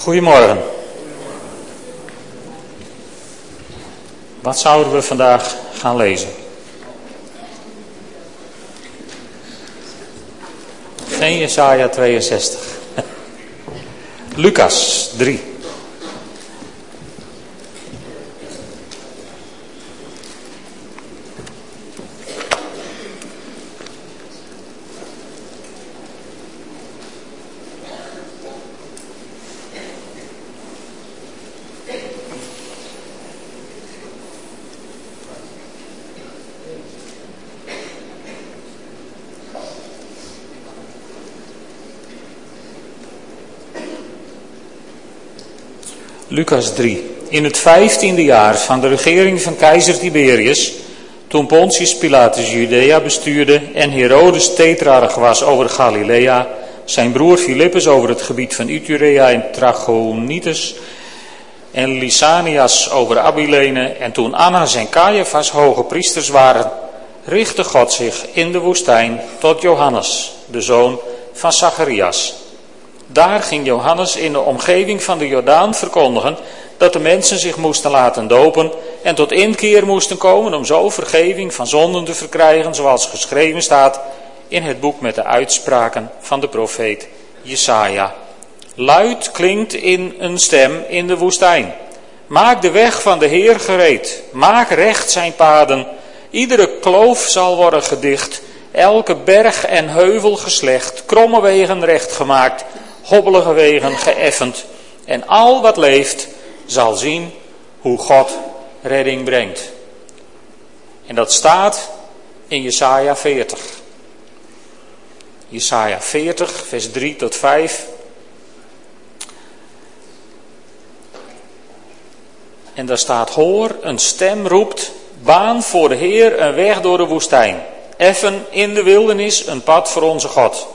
Goedemorgen. Wat zouden we vandaag gaan lezen? Geen Jesaja 62. Lucas 3. Lucas 3. In het vijftiende jaar van de regering van keizer Tiberius, toen Pontius Pilatus Judea bestuurde en Herodes tetrarch was over Galilea, zijn broer Filippus over het gebied van Iturea en Trachonitis en Lysanias over Abilene en toen Annas en Caiaphas hoge priesters waren, richtte God zich in de woestijn tot Johannes, de zoon van Zacharias daar ging Johannes in de omgeving van de Jordaan verkondigen dat de mensen zich moesten laten dopen en tot inkeer moesten komen om zo vergeving van zonden te verkrijgen, zoals geschreven staat in het boek met de uitspraken van de profeet Jesaja. Luid klinkt in een stem in de woestijn. Maak de weg van de Heer gereed. Maak recht zijn paden. Iedere kloof zal worden gedicht. Elke berg en heuvel geslecht. Kromme wegen recht gemaakt hobbelige wegen geëffend. En al wat leeft zal zien hoe God redding brengt. En dat staat in Jesaja 40. Jesaja 40, vers 3 tot 5. En daar staat: Hoor, een stem roept: Baan voor de Heer een weg door de woestijn. Effen in de wildernis een pad voor onze God.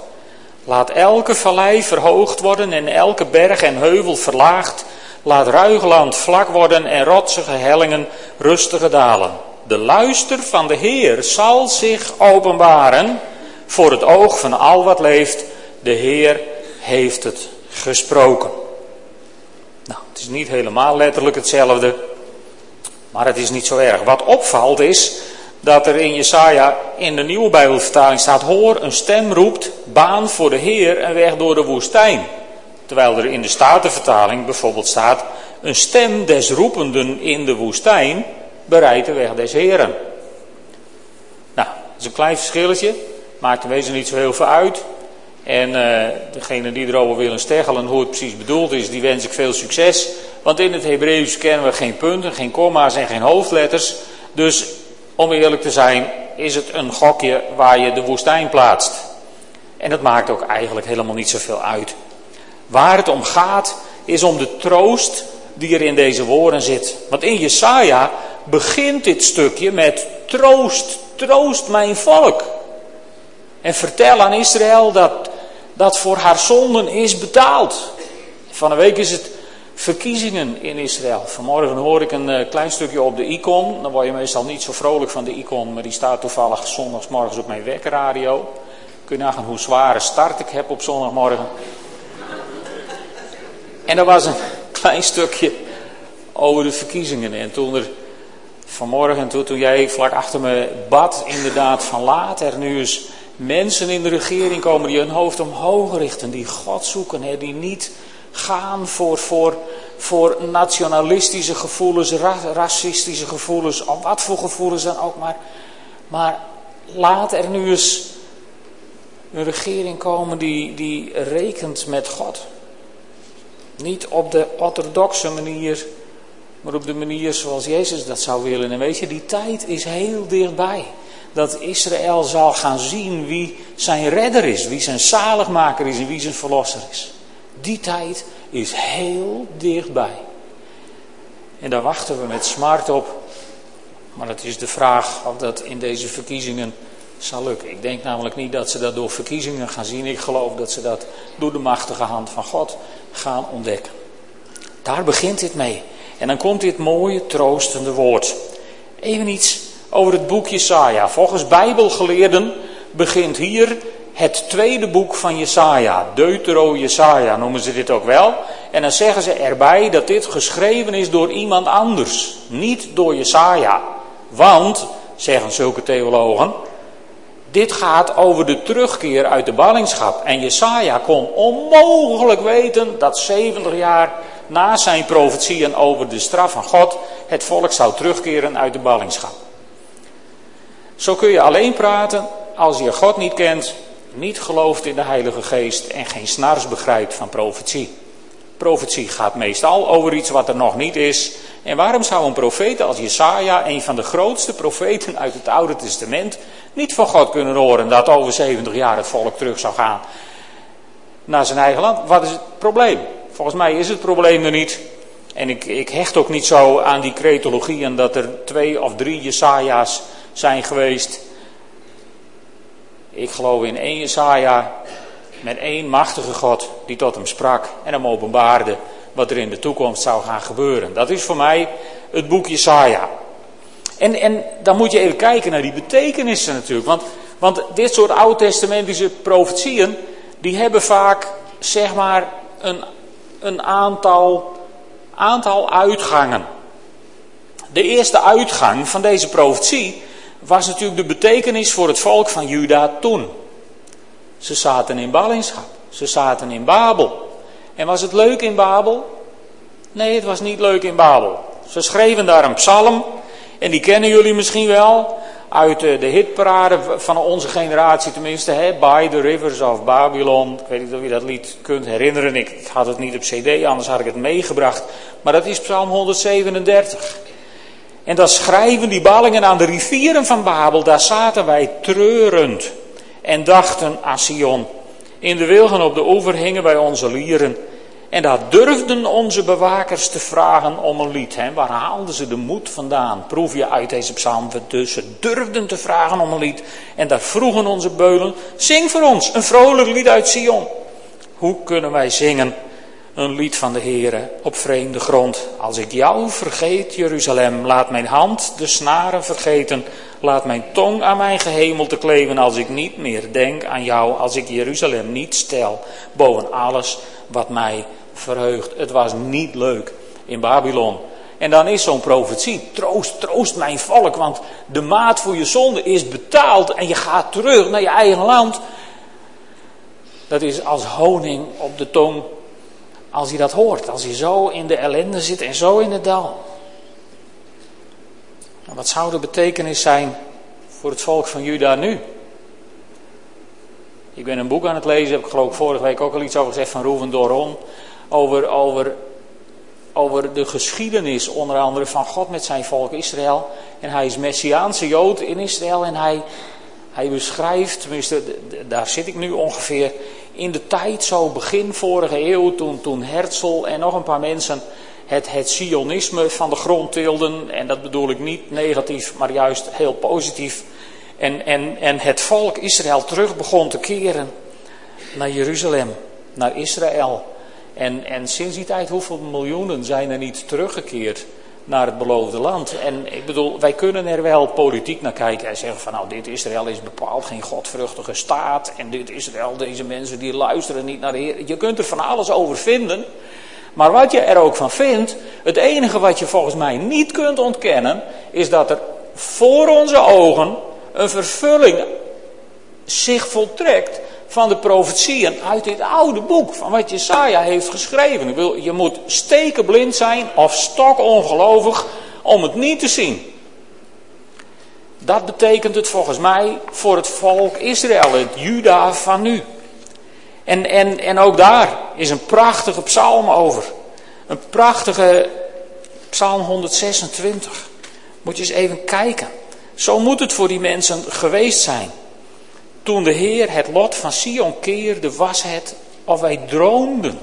Laat elke vallei verhoogd worden en elke berg en heuvel verlaagd. Laat ruigland vlak worden en rotsige hellingen rustige dalen. De luister van de Heer zal zich openbaren voor het oog van al wat leeft. De Heer heeft het gesproken. Nou, het is niet helemaal letterlijk hetzelfde, maar het is niet zo erg. Wat opvalt is dat er in Jesaja in de nieuwe Bijbelvertaling staat: Hoor, een stem roept, baan voor de Heer en weg door de woestijn. Terwijl er in de Statenvertaling bijvoorbeeld staat: Een stem des roependen in de woestijn bereidt de weg des Heren. Nou, dat is een klein verschilletje, maakt in wezen niet zo heel veel uit. En uh, degene die erover willen steggelen hoe het precies bedoeld is, die wens ik veel succes. Want in het Hebreeuws kennen we geen punten, geen komma's en geen hoofdletters. Dus om eerlijk te zijn, is het een gokje waar je de woestijn plaatst. En dat maakt ook eigenlijk helemaal niet zoveel uit. Waar het om gaat, is om de troost die er in deze woorden zit. Want in Jesaja begint dit stukje met troost, troost mijn volk. En vertel aan Israël dat dat voor haar zonden is betaald. Van een week is het verkiezingen in Israël. Vanmorgen hoor ik een eh, klein stukje op de icon. Dan word je meestal niet zo vrolijk van de icon, maar die staat toevallig zondagsmorgens op mijn wekradio. Kun je nagaan hoe zware start ik heb op zondagmorgen. En er was een klein stukje over de verkiezingen. En toen er vanmorgen, toen, toen jij vlak achter me bad, inderdaad van laat er nu eens mensen in de regering komen die hun hoofd omhoog richten, die God zoeken, hè, die niet gaan voor, voor, voor nationalistische gevoelens, racistische gevoelens, wat voor gevoelens dan ook maar. Maar laat er nu eens een regering komen die, die rekent met God. Niet op de orthodoxe manier, maar op de manier zoals Jezus dat zou willen. En weet je, die tijd is heel dichtbij. Dat Israël zal gaan zien wie zijn redder is, wie zijn zaligmaker is en wie zijn verlosser is. Die tijd is heel dichtbij. En daar wachten we met smart op. Maar het is de vraag of dat in deze verkiezingen zal lukken. Ik denk namelijk niet dat ze dat door verkiezingen gaan zien. Ik geloof dat ze dat door de machtige hand van God gaan ontdekken. Daar begint dit mee. En dan komt dit mooie, troostende woord. Even iets over het boek Jesaja. Volgens bijbelgeleerden begint hier het tweede boek van Jesaja, Deutero Jesaja noemen ze dit ook wel. En dan zeggen ze erbij dat dit geschreven is door iemand anders, niet door Jesaja. Want, zeggen zulke theologen, dit gaat over de terugkeer uit de ballingschap. En Jesaja kon onmogelijk weten dat 70 jaar na zijn profetieën over de straf van God het volk zou terugkeren uit de ballingschap. Zo kun je alleen praten als je God niet kent, niet gelooft in de Heilige Geest en geen snars begrijpt van profetie. Profetie gaat meestal over iets wat er nog niet is. En waarom zou een profeet als Jesaja, een van de grootste profeten uit het Oude Testament, niet van God kunnen horen dat over 70 jaar het volk terug zou gaan naar zijn eigen land? Wat is het probleem? Volgens mij is het probleem er niet. En ik, ik hecht ook niet zo aan die cretologie en dat er twee of drie Jesaja's zijn geweest. Ik geloof in één Jesaja met één machtige God die tot hem sprak en hem openbaarde wat er in de toekomst zou gaan gebeuren. Dat is voor mij het boek Jesaja. En, en dan moet je even kijken naar die betekenissen natuurlijk. Want, want dit soort oud-testamentische profetieën, die hebben vaak, zeg maar, een, een aantal, aantal uitgangen. De eerste uitgang van deze profetie was natuurlijk de betekenis voor het volk van Juda toen. Ze zaten in ballingschap. Ze zaten in Babel. En was het leuk in Babel? Nee, het was niet leuk in Babel. Ze schreven daar een psalm. En die kennen jullie misschien wel. Uit de hitparade van onze generatie tenminste. Hè, By the Rivers of Babylon. Ik weet niet of je dat lied kunt herinneren. Ik had het niet op cd, anders had ik het meegebracht. Maar dat is psalm 137. En dan schrijven die ballingen aan de rivieren van Babel. Daar zaten wij treurend en dachten aan Sion. In de wilgen op de oever hingen wij onze lieren. En daar durfden onze bewakers te vragen om een lied. Hè? Waar haalden ze de moed vandaan? Proef je uit deze psalm. Dus ze durfden te vragen om een lied. En daar vroegen onze beulen, zing voor ons een vrolijk lied uit Sion. Hoe kunnen wij zingen een lied van de Heere op vreemde grond? Als ik jou vergeet, Jeruzalem, laat mijn hand de snaren vergeten. Laat mijn tong aan mijn gehemel te kleven als ik niet meer denk aan jou, als ik Jeruzalem niet stel boven alles wat mij verheugt. Het was niet leuk in Babylon. En dan is zo'n profetie, troost, troost mijn volk, want de maat voor je zonde is betaald en je gaat terug naar je eigen land. Dat is als honing op de tong als je dat hoort, als je zo in de ellende zit en zo in het dal. Wat zou de betekenis zijn voor het volk van Juda nu? Ik ben een boek aan het lezen, heb ik geloof ik vorige week ook al iets over gezegd van Roeven Doron. Over, over, over de geschiedenis onder andere van God met zijn volk Israël. En hij is Messiaanse Jood in Israël en hij, hij beschrijft, tenminste daar zit ik nu ongeveer, in de tijd zo begin vorige eeuw toen, toen Herzl en nog een paar mensen het, het sionisme van de grond tilden. En dat bedoel ik niet negatief, maar juist heel positief. En, en, en het volk Israël terug begon te keren naar Jeruzalem, naar Israël. En, en sinds die tijd, hoeveel miljoenen zijn er niet teruggekeerd naar het beloofde land? En ik bedoel, wij kunnen er wel politiek naar kijken en zeggen van nou, dit Israël is bepaald geen godvruchtige staat. En dit Israël, deze mensen die luisteren niet naar de Heer. Je kunt er van alles over vinden. Maar wat je er ook van vindt, het enige wat je volgens mij niet kunt ontkennen, is dat er voor onze ogen een vervulling zich voltrekt van de profetieën uit dit oude boek, van wat Jesaja heeft geschreven. Je moet stekenblind zijn of stokongelovig om het niet te zien. Dat betekent het volgens mij voor het volk Israël, het Juda van nu. En, en, en ook daar is een prachtige psalm over. Een prachtige psalm 126. Moet je eens even kijken. Zo moet het voor die mensen geweest zijn. Toen de Heer het lot van Sion keerde, was het of wij droomden.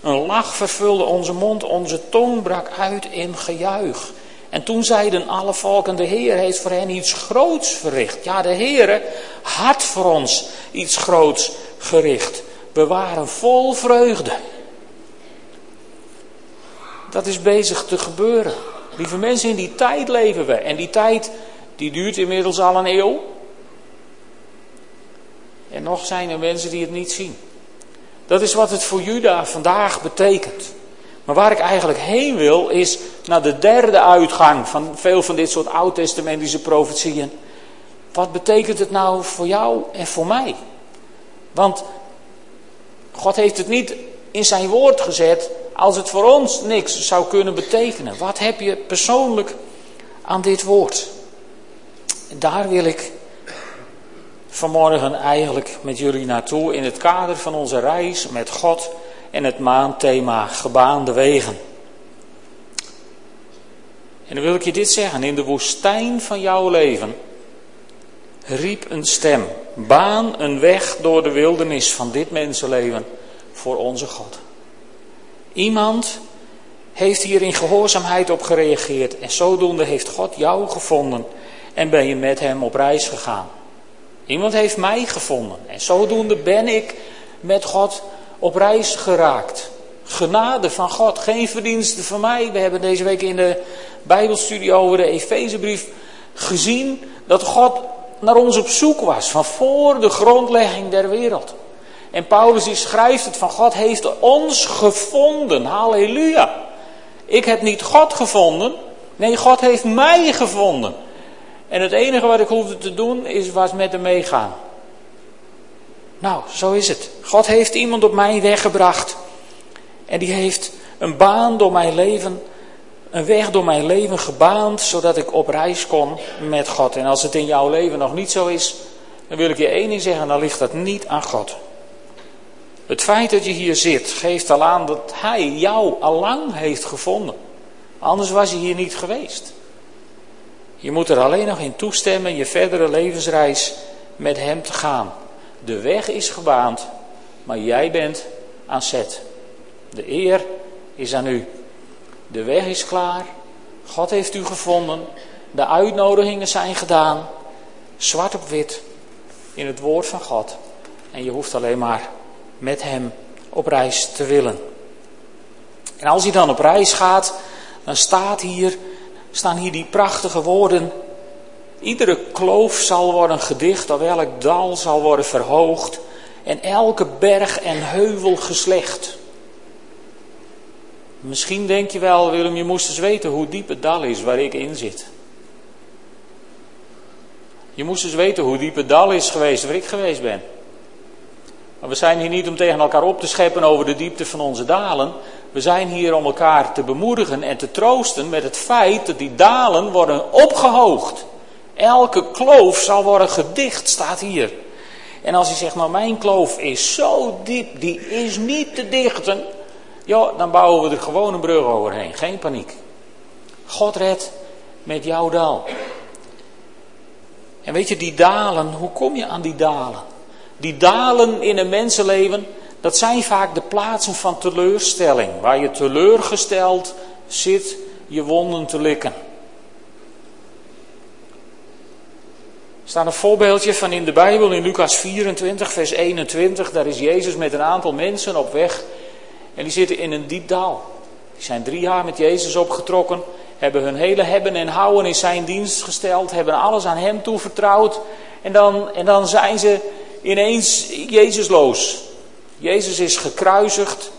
Een lach vervulde onze mond, onze tong brak uit in gejuich. En toen zeiden alle volken, de Heer heeft voor hen iets groots verricht. Ja, de Heer had voor ons iets groots gericht. We waren vol vreugde. Dat is bezig te gebeuren. Lieve mensen, in die tijd leven we. En die tijd, die duurt inmiddels al een eeuw. En nog zijn er mensen die het niet zien. Dat is wat het voor Juda vandaag betekent. Maar waar ik eigenlijk heen wil, is naar de derde uitgang van veel van dit soort oud-testamentische profetieën. Wat betekent het nou voor jou en voor mij? Want God heeft het niet in zijn woord gezet als het voor ons niks zou kunnen betekenen. Wat heb je persoonlijk aan dit woord? Daar wil ik vanmorgen eigenlijk met jullie naartoe in het kader van onze reis met God en het maandthema gebaande wegen. En dan wil ik je dit zeggen, in de woestijn van jouw leven riep een stem, baan een weg door de wildernis van dit mensenleven voor onze God. Iemand heeft hier in gehoorzaamheid op gereageerd en zodoende heeft God jou gevonden en ben je met hem op reis gegaan. Iemand heeft mij gevonden en zodoende ben ik met God op reis geraakt. Genade van God, geen verdiensten van mij. We hebben deze week in de Bijbelstudie over de Efezebrief gezien dat God naar ons op zoek was, van voor de grondlegging der wereld. En Paulus die schrijft het van God heeft ons gevonden. Halleluja. Ik heb niet God gevonden. Nee, God heeft mij gevonden. En het enige wat ik hoefde te doen is was met hem meegaan. Nou, zo is het. God heeft iemand op mij weggebracht. En die heeft een baan door mijn leven, een weg door mijn leven gebaand, zodat ik op reis kon met God. En als het in jouw leven nog niet zo is, dan wil ik je één ding zeggen, dan ligt dat niet aan God. Het feit dat je hier zit, geeft al aan dat Hij jou al lang heeft gevonden. Anders was je hier niet geweest. Je moet er alleen nog in toestemmen je verdere levensreis met Hem te gaan. De weg is gebaand, maar jij bent aan zet. De eer is aan u. De weg is klaar. God heeft u gevonden. De uitnodigingen zijn gedaan. Zwart op wit in het woord van God. En je hoeft alleen maar met Hem op reis te willen. En als hij dan op reis gaat, dan staat hier, staan hier die prachtige woorden Iedere kloof zal worden gedicht, of elk dal zal worden verhoogd en elke berg en heuvel geslecht. Misschien denk je wel, Willem, je moest eens weten hoe diep het dal is waar ik in zit. Je moest eens weten hoe diep het dal is geweest waar ik geweest ben. Maar we zijn hier niet om tegen elkaar op te scheppen over de diepte van onze dalen. We zijn hier om elkaar te bemoedigen en te troosten met het feit dat die dalen worden opgehoogd. Elke kloof zal worden gedicht, staat hier. En als hij zegt, nou mijn kloof is zo diep, die is niet te dichten. Ja, dan bouwen we er gewoon een brug overheen. Geen paniek. God redt met jouw dal. En weet je, die dalen, hoe kom je aan die dalen? Die dalen in een mensenleven, dat zijn vaak de plaatsen van teleurstelling. Waar je teleurgesteld zit je wonden te likken. Er staat een voorbeeldje van in de Bijbel in Lucas 24, vers 21. Daar is Jezus met een aantal mensen op weg. En die zitten in een diep dal. Die zijn drie jaar met Jezus opgetrokken. Hebben hun hele hebben en houden in zijn dienst gesteld. Hebben alles aan hem toevertrouwd. En dan, en dan zijn ze ineens Jezusloos. Jezus is gekruisigd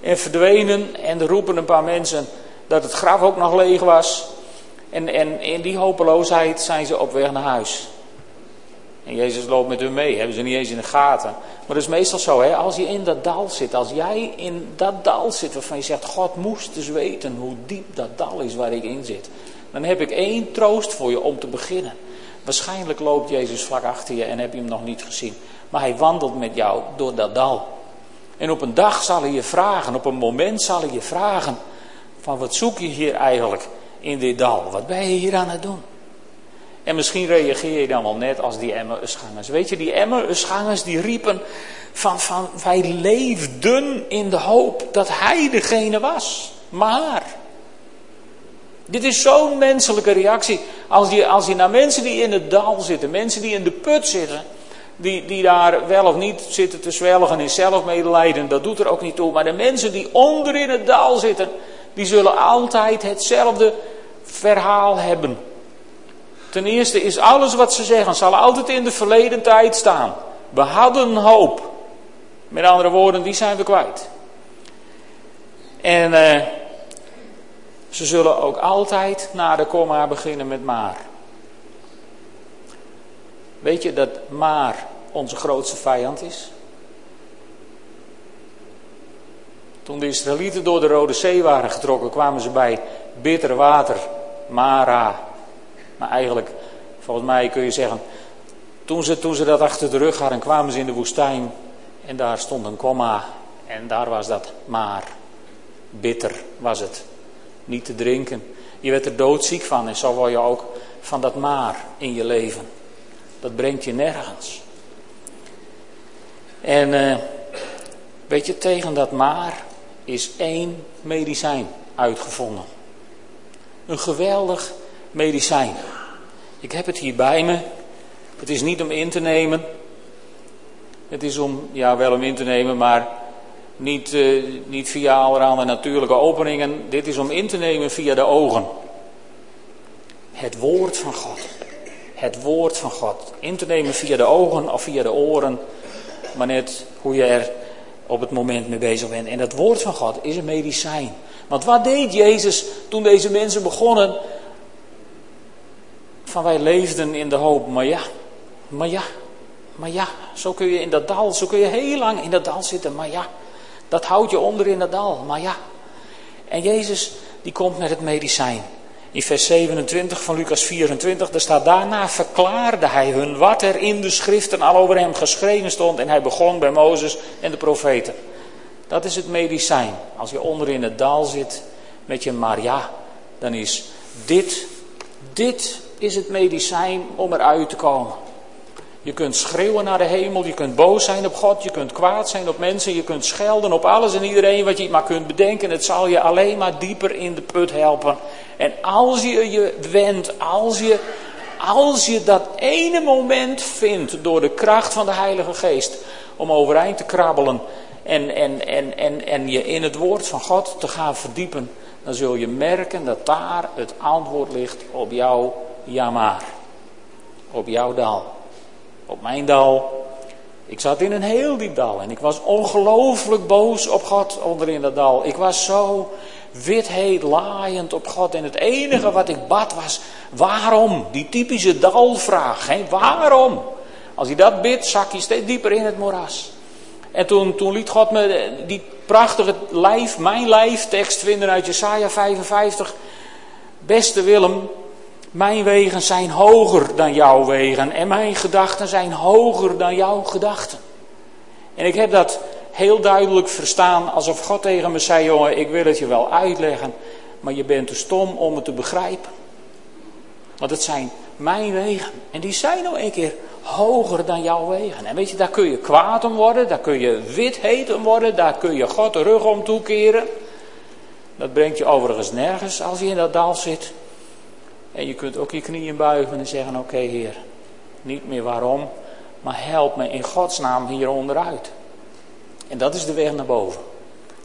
en verdwenen. En er roepen een paar mensen dat het graf ook nog leeg was. En, en in die hopeloosheid zijn ze op weg naar huis. En Jezus loopt met hun mee, hebben ze niet eens in de gaten. Maar dat is meestal zo, hè? als je in dat dal zit, als jij in dat dal zit waarvan je zegt, God moest dus weten hoe diep dat dal is waar ik in zit. Dan heb ik één troost voor je om te beginnen. Waarschijnlijk loopt Jezus vlak achter je en heb je hem nog niet gezien. Maar hij wandelt met jou door dat dal. En op een dag zal hij je vragen, op een moment zal hij je vragen, van wat zoek je hier eigenlijk in dit dal? Wat ben je hier aan het doen? En misschien reageer je dan wel net als die Emmausgangers. Weet je, die Emmausgangers die riepen van, van wij leefden in de hoop dat hij degene was. Maar, dit is zo'n menselijke reactie. Als je, als je naar mensen die in het dal zitten, mensen die in de put zitten, die, die daar wel of niet zitten te zwelgen in zelfmedelijden, dat doet er ook niet toe. Maar de mensen die onder in het dal zitten, die zullen altijd hetzelfde verhaal hebben. Ten eerste is alles wat ze zeggen, zal altijd in de verleden tijd staan. We hadden hoop. Met andere woorden, die zijn we kwijt. En uh, ze zullen ook altijd na de komma beginnen met maar. Weet je dat maar onze grootste vijand is? Toen de Israëlieten door de Rode Zee waren getrokken, kwamen ze bij bitter water, Mara. Maar eigenlijk, volgens mij kun je zeggen, toen ze, toen ze dat achter de rug hadden, kwamen ze in de woestijn en daar stond een komma en daar was dat maar. Bitter was het. Niet te drinken. Je werd er doodziek van en zo word je ook van dat maar in je leven. Dat brengt je nergens. En uh, weet je, tegen dat maar is één medicijn uitgevonden. Een geweldig medicijn. Ik heb het hier bij me. Het is niet om in te nemen. Het is om, ja wel om in te nemen, maar niet, uh, niet via allerhande natuurlijke openingen. Dit is om in te nemen via de ogen. Het woord van God. Het woord van God. In te nemen via de ogen of via de oren. Maar net hoe je er op het moment mee bezig bent. En dat woord van God is een medicijn. Want wat deed Jezus toen deze mensen begonnen? Van wij leefden in de hoop, maar ja, maar ja, maar ja, zo kun je in dat dal, zo kun je heel lang in dat dal zitten, maar ja, dat houdt je onder in dat dal, maar ja. En Jezus, die komt met het medicijn. In vers 27 van Lucas 24, daar staat daarna verklaarde hij hun wat er in de schriften al over hem geschreven stond. En hij begon bij Mozes en de profeten. Dat is het medicijn. Als je onder in het dal zit met je Maria, dan is dit, dit is het medicijn om eruit te komen. Je kunt schreeuwen naar de hemel, je kunt boos zijn op God, je kunt kwaad zijn op mensen, je kunt schelden op alles en iedereen wat je maar kunt bedenken. Het zal je alleen maar dieper in de put helpen. En als je je wendt, als je, als je dat ene moment vindt door de kracht van de Heilige Geest om overeind te krabbelen en, en, en, en, en je in het woord van God te gaan verdiepen, dan zul je merken dat daar het antwoord ligt op jouw jammer, op jouw dal op mijn dal. Ik zat in een heel diep dal en ik was ongelooflijk boos op God onder in dat dal. Ik was zo witheid laaiend op God en het enige wat ik bad was, waarom? Die typische dalvraag, hè? waarom? Als je dat bidt, zak je steeds dieper in het moeras. En toen, toen liet God me die prachtige lijf, mijn lijf, tekst vinden uit Jesaja 55. Beste Willem, mijn wegen zijn hoger dan jouw wegen en mijn gedachten zijn hoger dan jouw gedachten. En ik heb dat heel duidelijk verstaan alsof God tegen me zei, jongen, ik wil het je wel uitleggen, maar je bent te stom om het te begrijpen. Want het zijn mijn wegen en die zijn nou een keer hoger dan jouw wegen. En weet je, daar kun je kwaad om worden, daar kun je wit heet om worden, daar kun je God de rug om toekeren. Dat brengt je overigens nergens als je in dat dal zit. En je kunt ook je knieën buigen en zeggen: Oké, Heer, niet meer waarom, maar help me in Gods naam hier onderuit. En dat is de weg naar boven.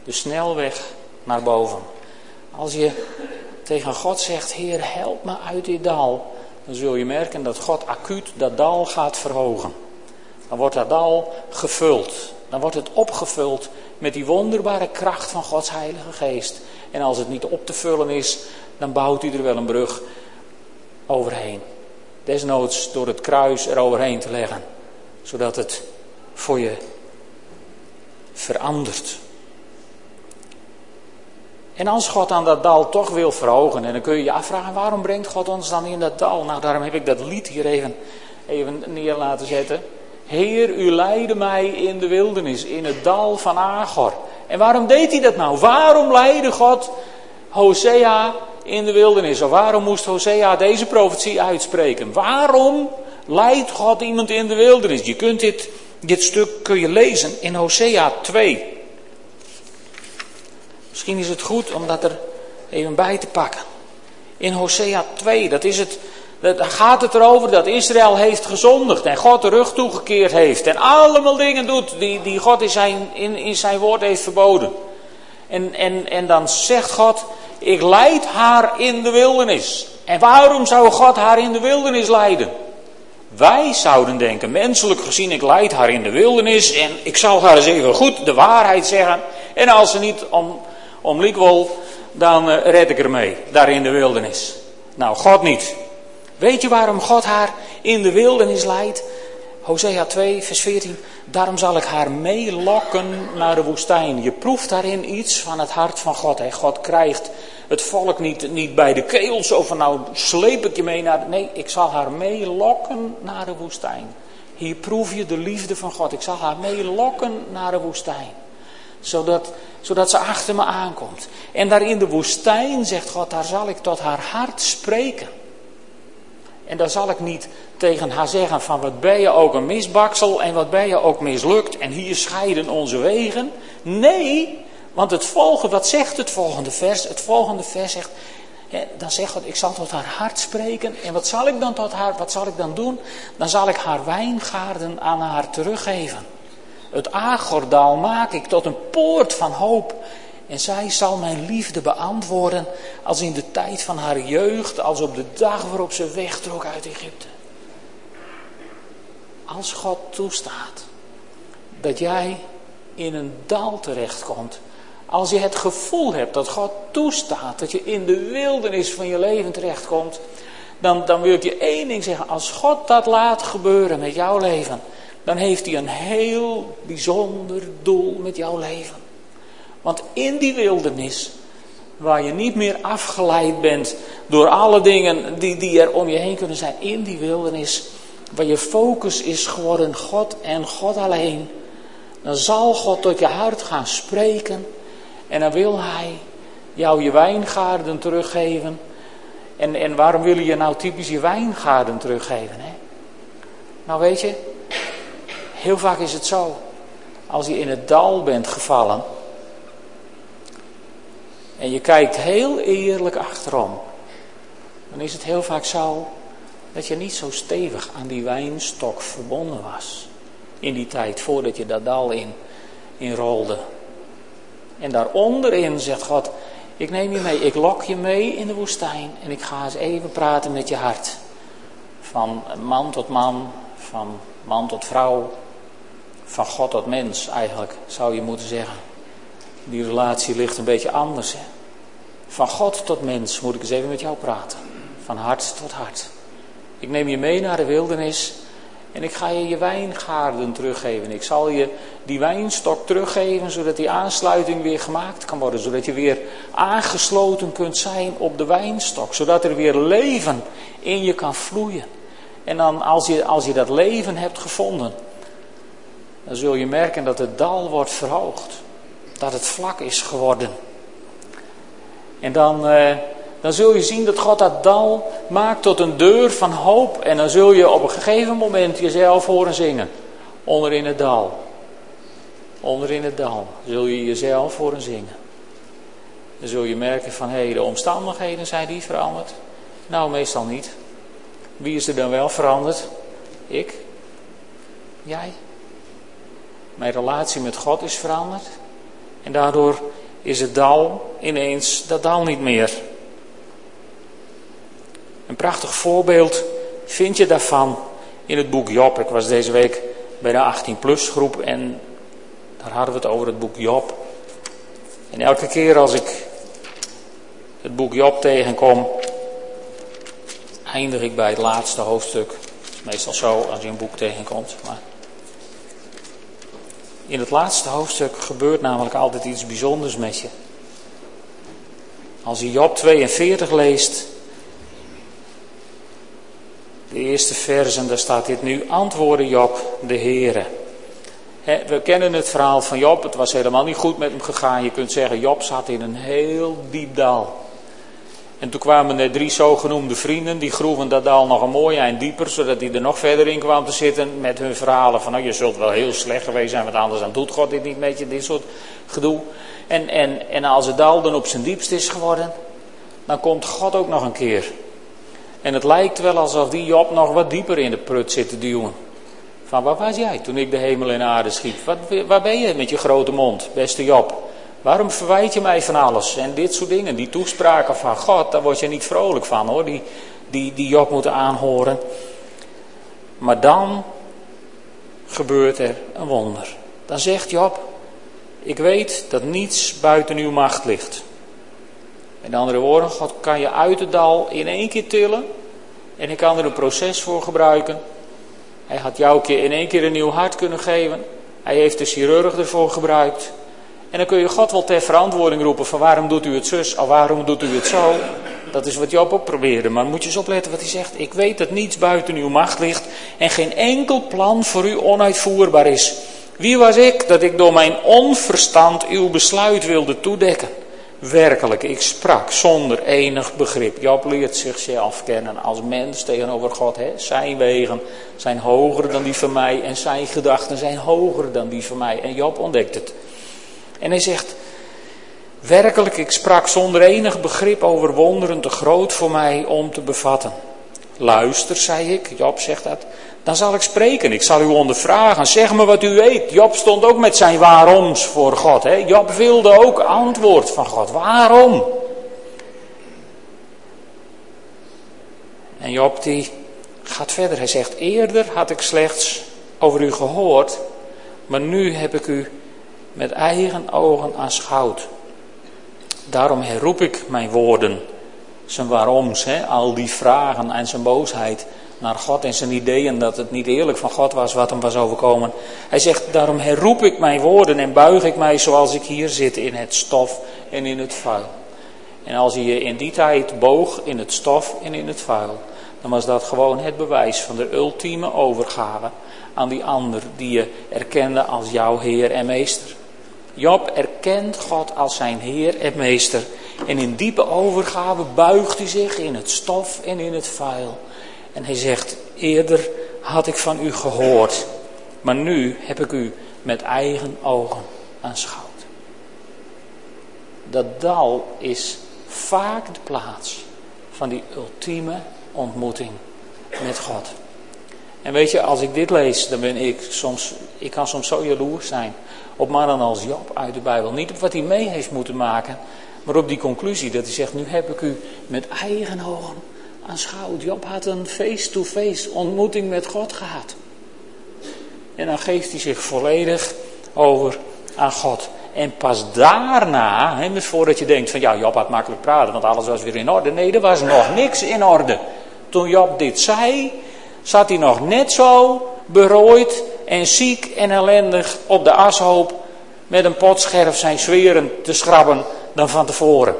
De snelweg naar boven. Als je tegen God zegt: Heer, help me uit dit dal, dan zul je merken dat God acuut dat dal gaat verhogen. Dan wordt dat dal gevuld. Dan wordt het opgevuld met die wonderbare kracht van Gods Heilige Geest. En als het niet op te vullen is, dan bouwt hij er wel een brug overheen. Desnoods door het kruis eroverheen te leggen, zodat het voor je verandert. En als God aan dat dal toch wil verhogen, en dan kun je je afvragen, waarom brengt God ons dan in dat dal? Nou, daarom heb ik dat lied hier even, even neer laten zetten. Heer, u leidde mij in de wildernis, in het dal van Agor. En waarom deed hij dat nou? Waarom leidde God Hosea in de wildernis. Of waarom moest Hosea deze profetie uitspreken? Waarom leidt God iemand in de wildernis? Je kunt dit, dit stuk kun je lezen in Hosea 2. Misschien is het goed om dat er even bij te pakken. In Hosea 2, dat is het, daar gaat het erover dat Israël heeft gezondigd en God de rug toegekeerd heeft. En allemaal dingen doet die, die God in zijn, in, in zijn woord heeft verboden. En, en, en dan zegt God, ik leid haar in de wildernis. En waarom zou God haar in de wildernis leiden? Wij zouden denken, menselijk gezien, ik leid haar in de wildernis en ik zal haar eens even goed de waarheid zeggen. En als ze niet om, om wil, dan uh, red ik ermee, daar in de wildernis. Nou, God niet. Weet je waarom God haar in de wildernis leidt? Hosea 2, vers 14. Daarom zal ik haar meelokken naar de woestijn. Je proeft daarin iets van het hart van God. Hè? God krijgt het volk niet, niet bij de keel, zo van nou sleep ik je mee naar... Nee, ik zal haar meelokken naar de woestijn. Hier proef je de liefde van God. Ik zal haar meelokken naar de woestijn. Zodat, zodat ze achter me aankomt. En daar in de woestijn, zegt God, daar zal ik tot haar hart spreken. En daar zal ik niet tegen haar zeggen van wat ben je ook een misbaksel en wat ben je ook mislukt en hier scheiden onze wegen. Nee, want het volgende, wat zegt het volgende vers? Het volgende vers zegt, dan zegt God, ik zal tot haar hart spreken. En wat zal ik dan tot haar, wat zal ik dan doen? Dan zal ik haar wijngaarden aan haar teruggeven. Het Agordal maak ik tot een poort van hoop. En zij zal mijn liefde beantwoorden als in de tijd van haar jeugd, als op de dag waarop ze wegtrok uit Egypte. Als God toestaat dat jij in een dal terechtkomt, als je het gevoel hebt dat God toestaat dat je in de wildernis van je leven terechtkomt, dan, dan wil ik je één ding zeggen. Als God dat laat gebeuren met jouw leven, dan heeft hij een heel bijzonder doel met jouw leven. Want in die wildernis, waar je niet meer afgeleid bent door alle dingen die, die er om je heen kunnen zijn, in die wildernis, waar je focus is geworden God en God alleen, dan zal God tot je hart gaan spreken en dan wil Hij jou je wijngaarden teruggeven. En, en waarom wil je nou typisch je wijngaarden teruggeven? Hè? Nou weet je, heel vaak is het zo, als je in het dal bent gevallen en je kijkt heel eerlijk achterom, dan is het heel vaak zo dat je niet zo stevig aan die wijnstok verbonden was. In die tijd, voordat je dat dal in, in rolde. En daaronderin zegt God, ik neem je mee, ik lok je mee in de woestijn en ik ga eens even praten met je hart. Van man tot man, van man tot vrouw, van God tot mens eigenlijk, zou je moeten zeggen. Die relatie ligt een beetje anders. Hè? Van God tot mens moet ik eens even met jou praten. Van hart tot hart. Ik neem je mee naar de wildernis en ik ga je je wijngaarden teruggeven. Ik zal je die wijnstok teruggeven, zodat die aansluiting weer gemaakt kan worden. Zodat je weer aangesloten kunt zijn op de wijnstok. Zodat er weer leven in je kan vloeien. En dan als je, als je dat leven hebt gevonden, dan zul je merken dat het dal wordt verhoogd. Dat het vlak is geworden. En dan, eh, dan zul je zien dat God dat dal maakt tot een deur van hoop. En dan zul je op een gegeven moment jezelf horen zingen. Onder in het dal. Onder in het dal zul je jezelf horen zingen. Dan zul je merken van, hé, hey, de omstandigheden zijn die veranderd. Nou, meestal niet. Wie is er dan wel veranderd? Ik? Jij? Mijn relatie met God is veranderd. En daardoor is het dal ineens dat dal niet meer. Een prachtig voorbeeld vind je daarvan in het boek Job. Ik was deze week bij de 18-plus groep en daar hadden we het over het boek Job. En elke keer als ik het boek Job tegenkom, eindig ik bij het laatste hoofdstuk. meestal zo als je een boek tegenkomt. Maar in het laatste hoofdstuk gebeurt namelijk altijd iets bijzonders met je. Als je Job 42 leest, de eerste versen, daar staat dit nu. Antwoorden Job de Heere. we kennen het verhaal van Job. Het was helemaal niet goed met hem gegaan. Je kunt zeggen, Job zat in een heel diep dal. En toen kwamen er drie zogenoemde vrienden, die groeven dat dal nog een mooi eind dieper, zodat hij er nog verder in kwam te zitten met hun verhalen van, nou je zult wel heel slecht geweest zijn, want anders dan doet God dit niet met je, dit soort gedoe. En, en, en als het dal dan op zijn diepst is geworden, dan komt God ook nog een keer en het lijkt wel alsof die Job nog wat dieper in de prut zit te duwen. Van waar was jij toen ik de hemel en aarde schiep? Wat, waar ben je met je grote mond, beste Job? Waarom verwijt je mij van alles? En dit soort dingen, die toespraken van God, daar word je niet vrolijk van hoor. Die, die, die Job moeten aanhoren. Maar dan gebeurt er een wonder. Dan zegt Job, ik weet dat niets buiten uw macht ligt. Met andere woorden, God kan je uit het dal in één keer tillen. En ik kan er een proces voor gebruiken. Hij had jou in één keer een nieuw hart kunnen geven. Hij heeft de chirurg ervoor gebruikt. En dan kun je God wel ter verantwoording roepen van waarom doet u het zus of waarom doet u het zo. Dat is wat Job ook probeerde. Maar moet je eens opletten wat hij zegt. Ik weet dat niets buiten uw macht ligt en geen enkel plan voor u onuitvoerbaar is. Wie was ik dat ik door mijn onverstand uw besluit wilde toedekken? Werkelijk, ik sprak zonder enig begrip. Job leert zichzelf kennen als mens tegenover God. Hè? Zijn wegen zijn hoger dan die van mij en zijn gedachten zijn hoger dan die van mij. En Job ontdekt het. En hij zegt, werkelijk, ik sprak zonder enig begrip over wonderen te groot voor mij om te bevatten. Luister, zei ik, Job zegt dat, dan zal ik spreken. Ik zal u ondervragen. Zeg me wat u weet. Job stond ook met zijn waaroms voor God. Hè? Job wilde ook antwoord van God. Waarom? En Job die gaat verder. Hij zegt, eerder had ik slechts over u gehoord, maar nu heb ik u met eigen ogen aanschouwd. Daarom herroep ik mijn woorden, zijn waaroms, hè, al die vragen en zijn boosheid naar God en zijn ideeën dat het niet eerlijk van God was wat hem was overkomen. Hij zegt, daarom herroep ik mijn woorden en buig ik mij zoals ik hier zit in het stof en in het vuil. En als hij je in die tijd boog in het stof en in het vuil, dan was dat gewoon het bewijs van de ultieme overgave aan die ander die je erkende als jouw Heer en Meester. Job erkent God als zijn Heer en Meester. En in diepe overgave buigt hij zich in het stof en in het vuil. En hij zegt, eerder had ik van u gehoord, maar nu heb ik u met eigen ogen aanschouwd. Dat dal is vaak de plaats van die ultieme ontmoeting met God. En weet je, als ik dit lees, dan ben ik soms, ik kan soms zo jaloers zijn op mannen als Job uit de Bijbel. Niet op wat hij mee heeft moeten maken, maar op die conclusie dat hij zegt, nu heb ik u met eigen ogen aanschouwd. Job had een face-to-face ontmoeting met God gehad. En dan geeft hij zich volledig over aan God. En pas daarna, voordat je denkt van ja, Job had makkelijk praten, want alles was weer in orde. Nee, er was nog niks in orde. Toen Job dit zei, zat hij nog net zo berooid en ziek en ellendig op de ashoop met een potscherf zijn zweren te schrabben dan van tevoren.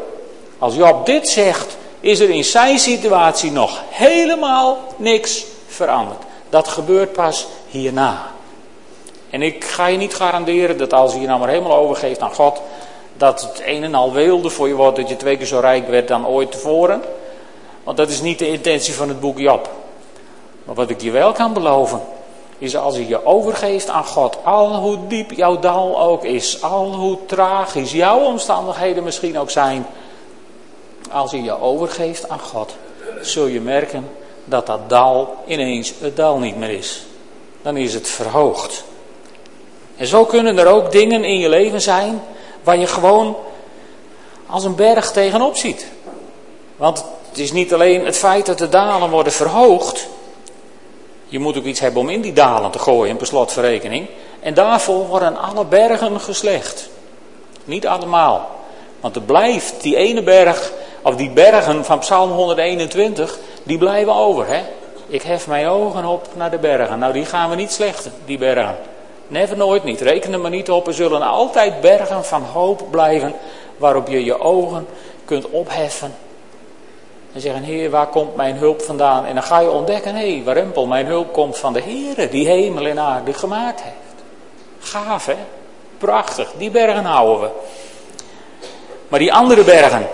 Als Job dit zegt, is er in zijn situatie nog helemaal niks veranderd. Dat gebeurt pas hierna. En ik ga je niet garanderen dat als je je nou maar helemaal overgeeft aan God, dat het een en al weelde voor je wordt, dat je twee keer zo rijk werd dan ooit tevoren. Want dat is niet de intentie van het boek Job. Maar wat ik je wel kan beloven, is als je je overgeeft aan God, al hoe diep jouw dal ook is, al hoe tragisch jouw omstandigheden misschien ook zijn, als je je overgeeft aan God, zul je merken dat dat dal ineens het dal niet meer is. Dan is het verhoogd. En zo kunnen er ook dingen in je leven zijn waar je gewoon als een berg tegenop ziet. Want het is niet alleen het feit dat de dalen worden verhoogd. Je moet ook iets hebben om in die dalen te gooien, per slotverrekening. En daarvoor worden alle bergen geslecht. Niet allemaal. Want er blijft die ene berg of die bergen van Psalm 121, die blijven over. Hè? Ik hef mijn ogen op naar de bergen. Nou, die gaan we niet slechten, die bergen. Never nooit niet. Reken er maar niet op. Er zullen altijd bergen van hoop blijven waarop je je ogen kunt opheffen. En zeggen, Heer, waar komt mijn hulp vandaan? En dan ga je ontdekken, hé, hey, warempel, mijn hulp komt van de Heer, die hemel en aarde gemaakt heeft. Gaaf, hè? Prachtig. Die bergen houden we. Maar die andere bergen,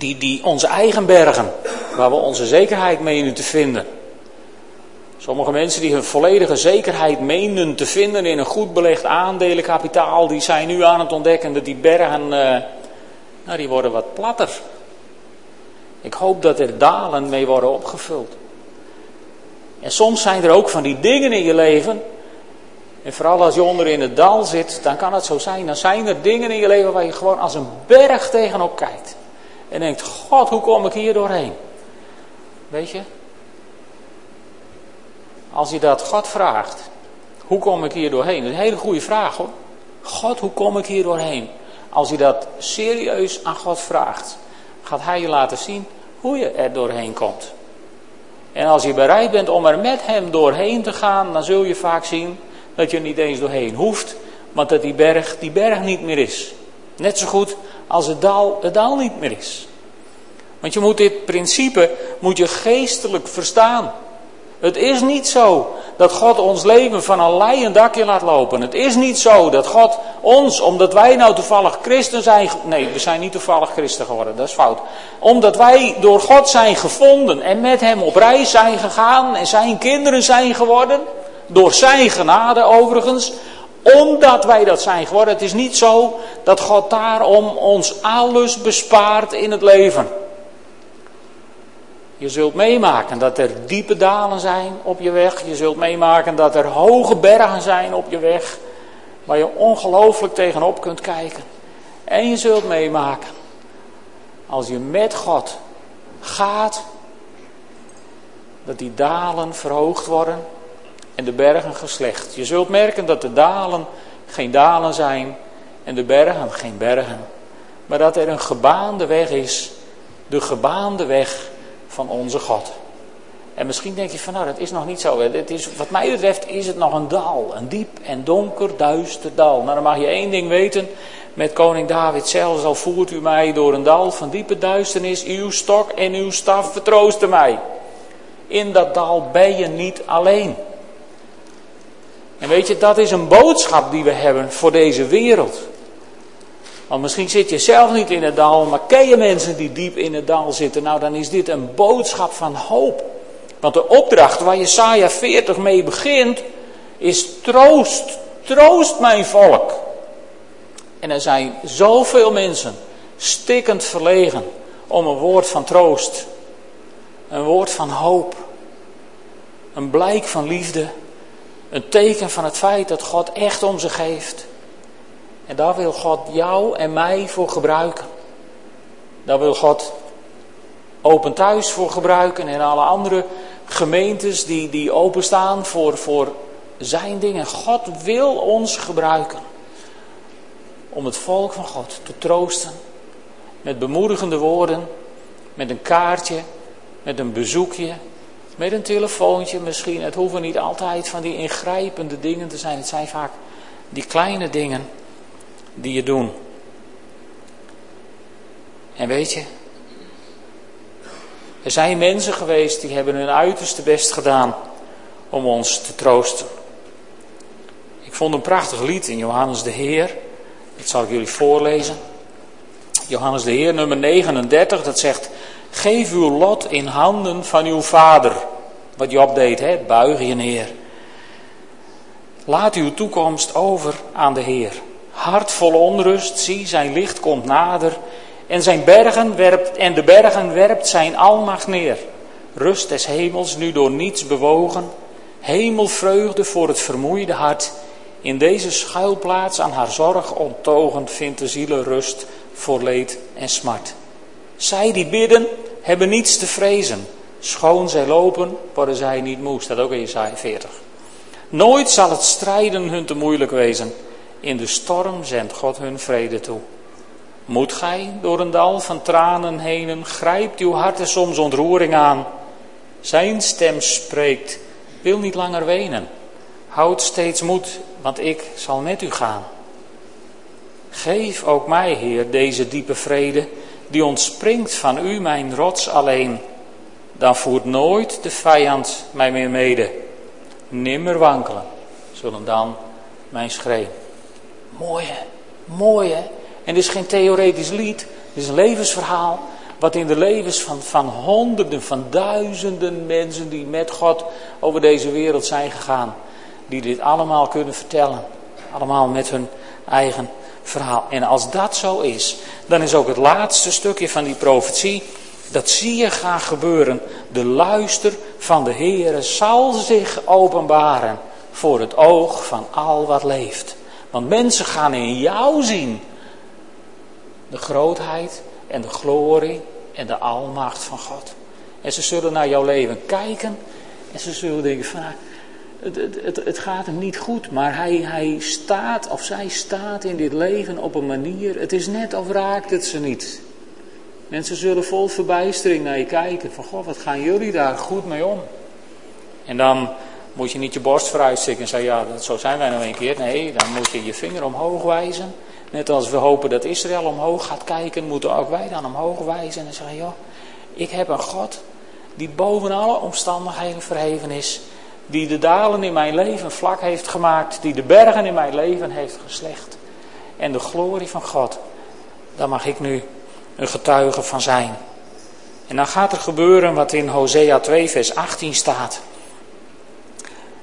die, die onze eigen bergen, waar we onze zekerheid menen te vinden. Sommige mensen die hun volledige zekerheid menen te vinden in een goed belegd aandelenkapitaal, die zijn nu aan het ontdekken dat die bergen, uh, nou die worden wat platter. Ik hoop dat er dalen mee worden opgevuld. En soms zijn er ook van die dingen in je leven, en vooral als je onder in het dal zit, dan kan het zo zijn, dan zijn er dingen in je leven waar je gewoon als een berg tegenop kijkt. En denkt, God, hoe kom ik hier doorheen? Weet je? Als je dat God vraagt, hoe kom ik hier doorheen? Dat is een hele goede vraag hoor. God, hoe kom ik hier doorheen? Als je dat serieus aan God vraagt, gaat Hij je laten zien hoe je er doorheen komt. En als je bereid bent om er met Hem doorheen te gaan, dan zul je vaak zien dat je er niet eens doorheen hoeft, want dat die berg die berg niet meer is. Net zo goed als het dal het dal niet meer is. Want je moet dit principe moet je geestelijk verstaan. Het is niet zo dat God ons leven van een leien dakje laat lopen. Het is niet zo dat God ons, omdat wij nou toevallig christen zijn. Nee, we zijn niet toevallig christen geworden, dat is fout. Omdat wij door God zijn gevonden en met Hem op reis zijn gegaan en zijn kinderen zijn geworden. Door zijn genade overigens. Omdat wij dat zijn geworden. Het is niet zo dat God daarom ons alles bespaart in het leven. Je zult meemaken dat er diepe dalen zijn op je weg. Je zult meemaken dat er hoge bergen zijn op je weg. Waar je ongelooflijk tegenop kunt kijken. En je zult meemaken. Als je met God gaat. Dat die dalen verhoogd worden. En de bergen geslecht. Je zult merken dat de dalen geen dalen zijn. En de bergen geen bergen. Maar dat er een gebaande weg is. De gebaande weg van onze God. En misschien denk je van nou dat is nog niet zo. Het is, wat mij betreft is het nog een dal. Een diep en donker duister dal. Nou dan mag je één ding weten. Met koning David zelfs al voert u mij door een dal van diepe duisternis. Uw stok en uw staf vertroosten mij. In dat dal ben je niet alleen. En weet je, dat is een boodschap die we hebben voor deze wereld. Want misschien zit je zelf niet in het dal, maar ken je mensen die diep in het dal zitten? Nou, dan is dit een boodschap van hoop. Want de opdracht waar Jesaja 40 mee begint, is troost, troost mijn volk. En er zijn zoveel mensen stikkend verlegen om een woord van troost, een woord van hoop, een blijk van liefde, een teken van het feit dat God echt om ze geeft. En daar wil God jou en mij voor gebruiken. Daar wil God Open Thuis voor gebruiken en alle andere gemeentes die, die openstaan voor, voor zijn dingen. God wil ons gebruiken om het volk van God te troosten. Met bemoedigende woorden, met een kaartje, met een bezoekje, met een telefoontje misschien. Het hoeven niet altijd van die ingrijpende dingen te zijn. Het zijn vaak die kleine dingen die je doen. En weet je, er zijn mensen geweest die hebben hun uiterste best gedaan om ons te troosten. Ik vond een prachtig lied in Johannes de Heer. Dat zal ik jullie voorlezen. Johannes de Heer, nummer 39, dat zegt: Geef uw lot in handen van uw vader. Wat Job deed, hè? buig je neer. Laat uw toekomst over aan de Heer. Hart vol onrust, zie, zijn licht komt nader. En, zijn bergen werpt, en de bergen werpt zijn almacht neer. Rust des hemels, nu door niets bewogen. Hemelvreugde voor het vermoeide hart. In deze schuilplaats aan haar zorg onttogend vindt de ziele rust voor leed en smart. Zij die bidden, hebben niets te vrezen. Schoon zij lopen, worden zij niet moe. Staat ook in Jesaja 40. Nooit zal het strijden hun te moeilijk wezen. In de storm zendt God hun vrede toe. Moet gij door een dal van tranen heen, grijpt uw hart er soms ontroering aan. Zijn stem spreekt, wil niet langer wenen. Houd steeds moed, want ik zal met u gaan. Geef ook mij, Heer, deze diepe vrede, die ontspringt van u, mijn rots alleen. Dan voert nooit de vijand mij meer mede. Nimmer wankelen, zullen dan mijn schreden. Mooi hè, mooi hè. En dit is geen theoretisch lied, dit is een levensverhaal. Wat in de levens van, van honderden, van duizenden mensen die met God over deze wereld zijn gegaan. Die dit allemaal kunnen vertellen. Allemaal met hun eigen verhaal. En als dat zo is, dan is ook het laatste stukje van die profetie. Dat zie je gaan gebeuren. De luister van de Heere zal zich openbaren voor het oog van al wat leeft. Want mensen gaan in jou zien de grootheid en de glorie en de almacht van God. En ze zullen naar jouw leven kijken en ze zullen denken van, het, het, het, gaat hem niet goed, maar hij, hij staat of zij staat in dit leven op een manier, het is net of raakt het ze niet. Mensen zullen vol verbijstering naar je kijken, van goh, wat gaan jullie daar goed mee om? En dan moet je niet je borst vooruitsteken en zeggen, ja, dat, zo zijn wij nou een keer. Nee, dan moet je je vinger omhoog wijzen. Net als we hopen dat Israël omhoog gaat kijken, moeten ook wij dan omhoog wijzen en zeggen, joh, ik heb een God die boven alle omstandigheden verheven is. Die de dalen in mijn leven vlak heeft gemaakt. Die de bergen in mijn leven heeft geslecht. En de glorie van God, daar mag ik nu een getuige van zijn. En dan gaat er gebeuren wat in Hosea 2 vers 18 staat.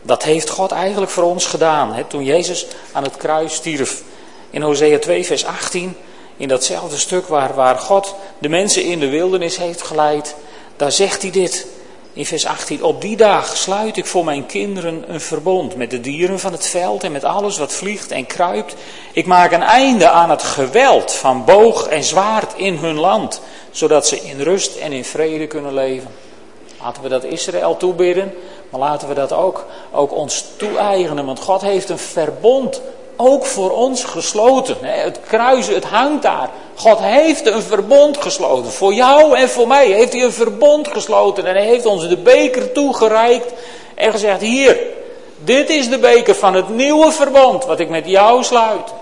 Dat heeft God eigenlijk voor ons gedaan. Hè? Toen Jezus aan het kruis stierf. In Hosea 2 vers 18, in datzelfde stuk waar, waar God de mensen in de wildernis heeft geleid. Daar zegt hij dit. In vers 18, op die dag sluit ik voor mijn kinderen een verbond met de dieren van het veld en met alles wat vliegt en kruipt. Ik maak een einde aan het geweld van boog en zwaard in hun land, zodat ze in rust en in vrede kunnen leven. Laten we dat Israël toebidden, maar laten we dat ook, ook ons toe-eigenen, want God heeft een verbond ook voor ons gesloten. Het kruisen, het hangt daar. God heeft een verbond gesloten. Voor jou en voor mij heeft hij een verbond gesloten. En hij heeft ons de beker toegereikt en gezegd, hier, dit is de beker van het nieuwe verbond wat ik met jou sluit.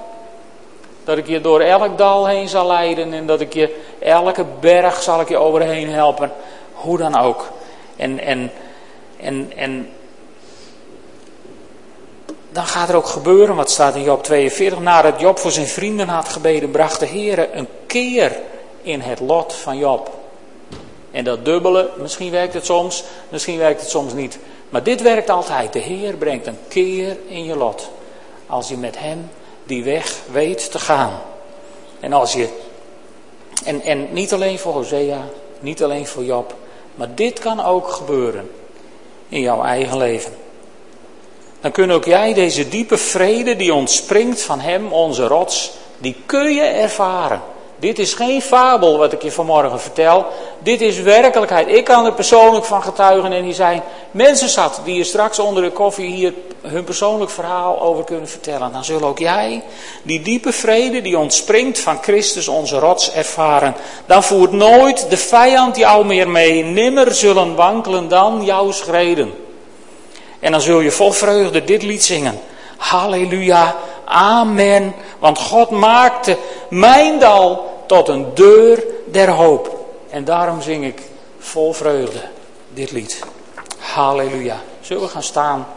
Dat ik je door elk dal heen zal leiden en dat ik je elke berg zal ik je overheen helpen. Hoe dan ook. En, en, en, en dan gaat er ook gebeuren, wat staat in Job 42, nadat Job voor zijn vrienden had gebeden, bracht de Heer een keer in het lot van Job. En dat dubbele, misschien werkt het soms, misschien werkt het soms niet. Maar dit werkt altijd. De Heer brengt een keer in je lot. Als je met Hem die weg weet te gaan. En als je, en, en niet alleen voor Hosea, niet alleen voor Job, maar dit kan ook gebeuren in jouw eigen leven dan kun ook jij deze diepe vrede die ontspringt van Hem, onze rots, die kun je ervaren. Dit is geen fabel wat ik je vanmorgen vertel. Dit is werkelijkheid. Ik kan er persoonlijk van getuigen en die zijn mensen zat die je straks onder de koffie hier hun persoonlijk verhaal over kunnen vertellen. Dan zul ook jij die diepe vrede die ontspringt van Christus onze rots ervaren. Dan voert nooit de vijand jou meer mee. Nimmer zullen wankelen dan jouw schreden. En dan zul je vol vreugde dit lied zingen. Halleluja, amen. Want God maakte mijn dal tot een deur der hoop. En daarom zing ik vol vreugde dit lied. Halleluja. Zullen we gaan staan?